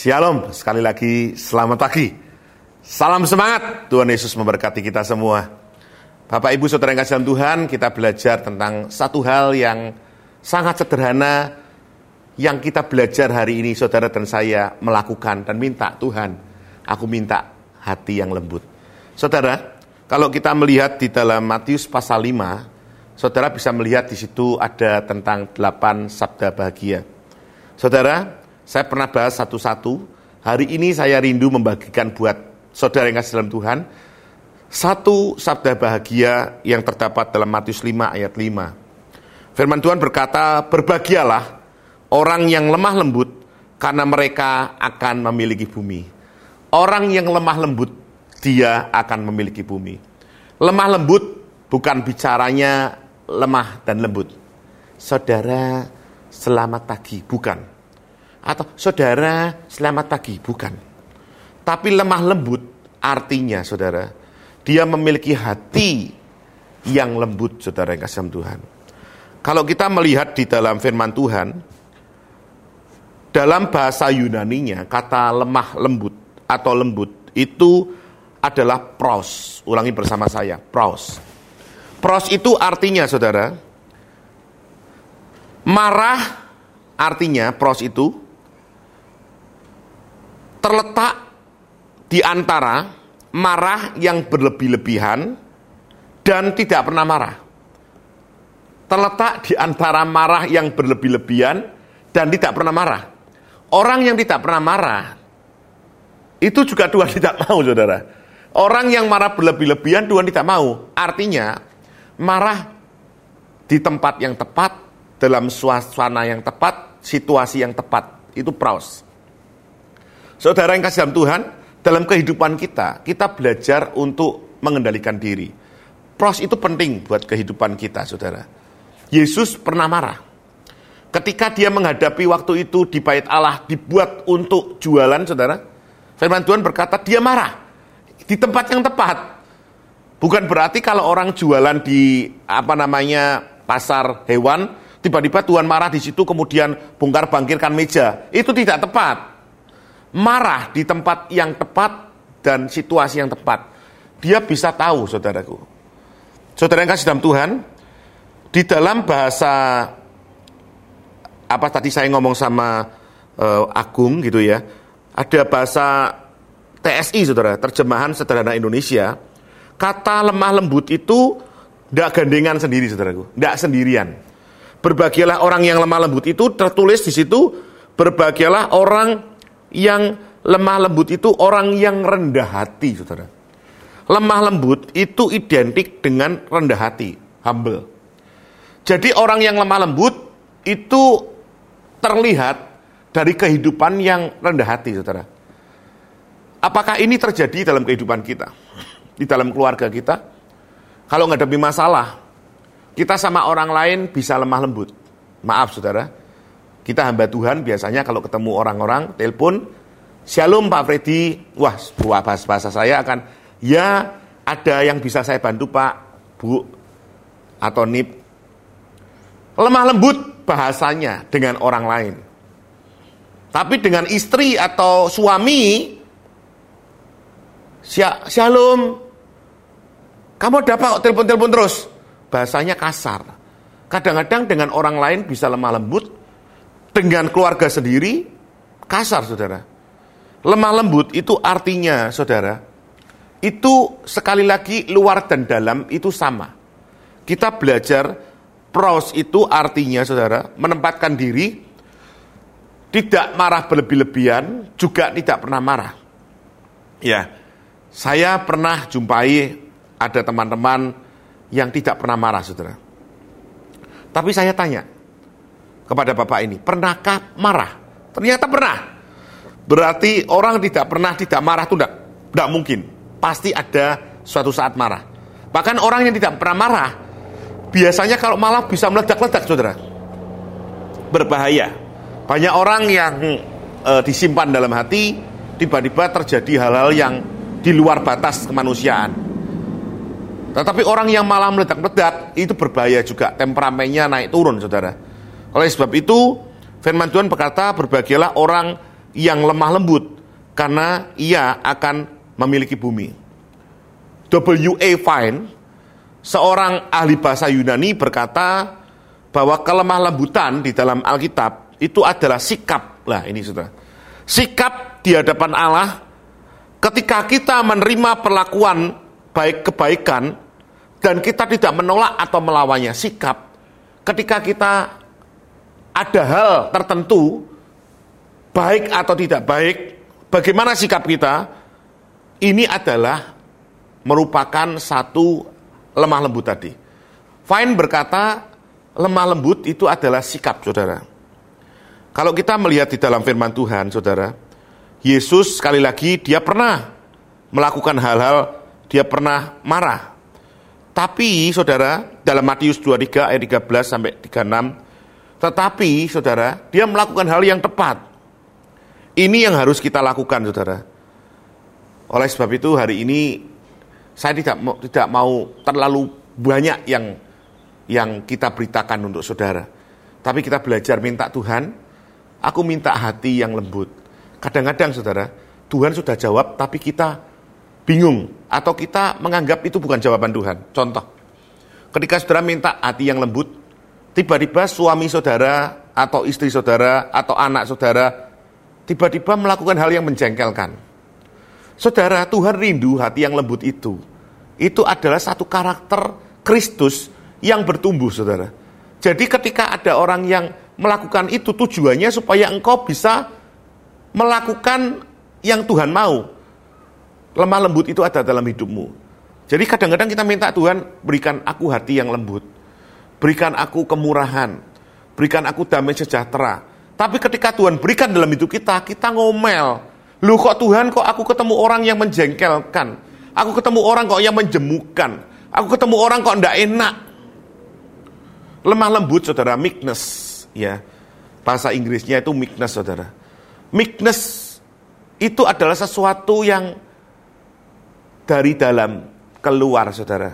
Shalom, sekali lagi selamat pagi. Salam semangat, Tuhan Yesus memberkati kita semua. Bapak Ibu Saudara yang kasih dalam Tuhan, kita belajar tentang satu hal yang sangat sederhana yang kita belajar hari ini saudara dan saya melakukan dan minta Tuhan, aku minta hati yang lembut. Saudara, kalau kita melihat di dalam Matius pasal 5, saudara bisa melihat di situ ada tentang delapan sabda bahagia. Saudara, saya pernah bahas satu-satu. Hari ini saya rindu membagikan buat saudara yang kasih dalam Tuhan satu sabda bahagia yang terdapat dalam Matius 5 ayat 5. Firman Tuhan berkata, "Berbahagialah orang yang lemah lembut karena mereka akan memiliki bumi." Orang yang lemah lembut, dia akan memiliki bumi. Lemah lembut bukan bicaranya lemah dan lembut. Saudara, selamat pagi, bukan atau saudara selamat pagi, bukan. Tapi lemah lembut artinya saudara, dia memiliki hati yang lembut saudara yang kasih Tuhan. Kalau kita melihat di dalam firman Tuhan, dalam bahasa Yunaninya kata lemah lembut atau lembut itu adalah pros. Ulangi bersama saya, pros. Pros itu artinya saudara, marah artinya pros itu terletak di antara marah yang berlebih-lebihan dan tidak pernah marah. Terletak di antara marah yang berlebih-lebihan dan tidak pernah marah. Orang yang tidak pernah marah itu juga Tuhan tidak mau, saudara. Orang yang marah berlebih-lebihan Tuhan tidak mau. Artinya marah di tempat yang tepat, dalam suasana yang tepat, situasi yang tepat. Itu praus. Saudara yang kasih dalam Tuhan, dalam kehidupan kita, kita belajar untuk mengendalikan diri. Pros itu penting buat kehidupan kita, saudara. Yesus pernah marah. Ketika dia menghadapi waktu itu di bait Allah dibuat untuk jualan, saudara. Firman Tuhan berkata, dia marah. Di tempat yang tepat. Bukan berarti kalau orang jualan di apa namanya pasar hewan, tiba-tiba Tuhan marah di situ kemudian bongkar bangkirkan meja. Itu tidak tepat marah di tempat yang tepat dan situasi yang tepat, dia bisa tahu, saudaraku. Saudara yang kasih dalam Tuhan, di dalam bahasa apa tadi saya ngomong sama uh, Agung gitu ya, ada bahasa TSI, saudara, terjemahan sederhana Indonesia. Kata lemah lembut itu tidak gandengan sendiri, saudaraku, tidak sendirian. Berbahagialah orang yang lemah lembut itu tertulis di situ. Berbahagialah orang yang lemah lembut itu orang yang rendah hati, saudara. Lemah lembut itu identik dengan rendah hati, humble. Jadi orang yang lemah lembut itu terlihat dari kehidupan yang rendah hati, saudara. Apakah ini terjadi dalam kehidupan kita? Di dalam keluarga kita? Kalau menghadapi masalah, kita sama orang lain bisa lemah lembut. Maaf, saudara kita hamba Tuhan biasanya kalau ketemu orang-orang, telepon, Shalom Pak Freddy, wah bahasa, bahasa saya akan, ya ada yang bisa saya bantu Pak, Bu, atau Nip. Lemah lembut bahasanya dengan orang lain. Tapi dengan istri atau suami, Shalom, kamu dapat telepon-telepon terus. Bahasanya kasar. Kadang-kadang dengan orang lain bisa lemah lembut, dengan keluarga sendiri kasar saudara. Lemah lembut itu artinya saudara, itu sekali lagi luar dan dalam itu sama. Kita belajar pros itu artinya saudara, menempatkan diri, tidak marah berlebih-lebihan, juga tidak pernah marah. Ya, saya pernah jumpai ada teman-teman yang tidak pernah marah saudara. Tapi saya tanya, kepada Bapak ini, pernahkah marah? Ternyata pernah. Berarti orang tidak pernah tidak marah itu tidak, tidak mungkin. Pasti ada suatu saat marah. Bahkan orang yang tidak pernah marah, biasanya kalau malah bisa meledak-ledak, saudara. Berbahaya. Banyak orang yang e, disimpan dalam hati, tiba-tiba terjadi hal-hal yang di luar batas kemanusiaan. Tetapi orang yang malah meledak-ledak, itu berbahaya juga. Temperamennya naik turun, saudara oleh sebab itu, firman Tuhan berkata, berbahagialah orang yang lemah lembut karena ia akan memiliki bumi. W.A. Fine, seorang ahli bahasa Yunani berkata bahwa kelemah lembutan di dalam Alkitab itu adalah sikap. Lah ini sudah. Sikap di hadapan Allah ketika kita menerima perlakuan baik kebaikan dan kita tidak menolak atau melawannya. Sikap ketika kita ada hal tertentu baik atau tidak baik, bagaimana sikap kita? Ini adalah merupakan satu lemah lembut tadi. Fine berkata, lemah lembut itu adalah sikap, saudara. Kalau kita melihat di dalam firman Tuhan, saudara, Yesus sekali lagi dia pernah melakukan hal-hal, dia pernah marah. Tapi, saudara, dalam Matius 23 ayat 13 sampai 36, tetapi, saudara, dia melakukan hal yang tepat. Ini yang harus kita lakukan, saudara. Oleh sebab itu hari ini saya tidak mau, tidak mau terlalu banyak yang yang kita beritakan untuk saudara. Tapi kita belajar minta Tuhan, aku minta hati yang lembut. Kadang-kadang saudara, Tuhan sudah jawab tapi kita bingung atau kita menganggap itu bukan jawaban Tuhan. Contoh, ketika saudara minta hati yang lembut, tiba-tiba suami saudara atau istri saudara atau anak saudara tiba-tiba melakukan hal yang menjengkelkan. Saudara, Tuhan rindu hati yang lembut itu. Itu adalah satu karakter Kristus yang bertumbuh, saudara. Jadi ketika ada orang yang melakukan itu tujuannya supaya engkau bisa melakukan yang Tuhan mau. Lemah lembut itu ada dalam hidupmu. Jadi kadang-kadang kita minta Tuhan berikan aku hati yang lembut. Berikan aku kemurahan. Berikan aku damai sejahtera. Tapi ketika Tuhan berikan dalam hidup kita, kita ngomel. Lu kok Tuhan kok aku ketemu orang yang menjengkelkan. Aku ketemu orang kok yang menjemukan. Aku ketemu orang kok ndak enak. Lemah lembut saudara, meekness. ya Bahasa Inggrisnya itu meekness saudara. Meekness itu adalah sesuatu yang dari dalam keluar saudara.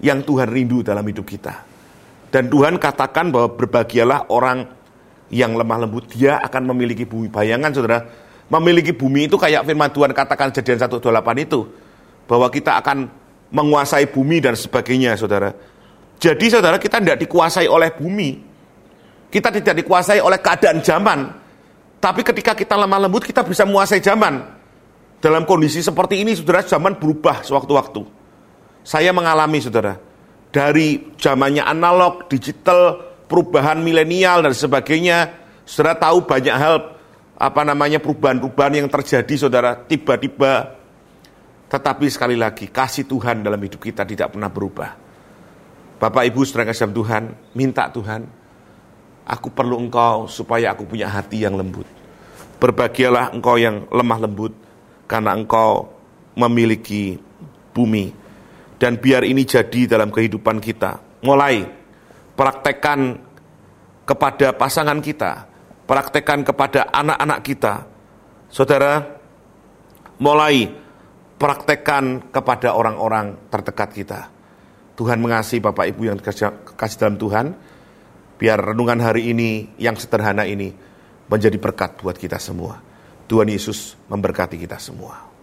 Yang Tuhan rindu dalam hidup kita. Dan Tuhan katakan bahwa berbahagialah orang yang lemah lembut, dia akan memiliki bumi. Bayangan saudara, memiliki bumi itu kayak firman Tuhan katakan jadian 128 itu. Bahwa kita akan menguasai bumi dan sebagainya saudara. Jadi saudara kita tidak dikuasai oleh bumi. Kita tidak dikuasai oleh keadaan zaman. Tapi ketika kita lemah lembut kita bisa menguasai zaman. Dalam kondisi seperti ini saudara zaman berubah sewaktu-waktu. Saya mengalami saudara. Dari zamannya analog, digital, perubahan milenial dan sebagainya. Saudara tahu banyak hal apa namanya perubahan-perubahan yang terjadi saudara tiba-tiba tetapi sekali lagi kasih Tuhan dalam hidup kita tidak pernah berubah. Bapak Ibu saudara kasih Tuhan, minta Tuhan, aku perlu engkau supaya aku punya hati yang lembut. Berbahagialah engkau yang lemah lembut karena engkau memiliki bumi. Dan biar ini jadi dalam kehidupan kita. Mulai praktekkan kepada pasangan kita, praktekkan kepada anak-anak kita. Saudara, mulai praktekkan kepada orang-orang terdekat kita. Tuhan mengasihi Bapak Ibu yang kasih dalam Tuhan, biar renungan hari ini yang sederhana ini menjadi berkat buat kita semua. Tuhan Yesus memberkati kita semua.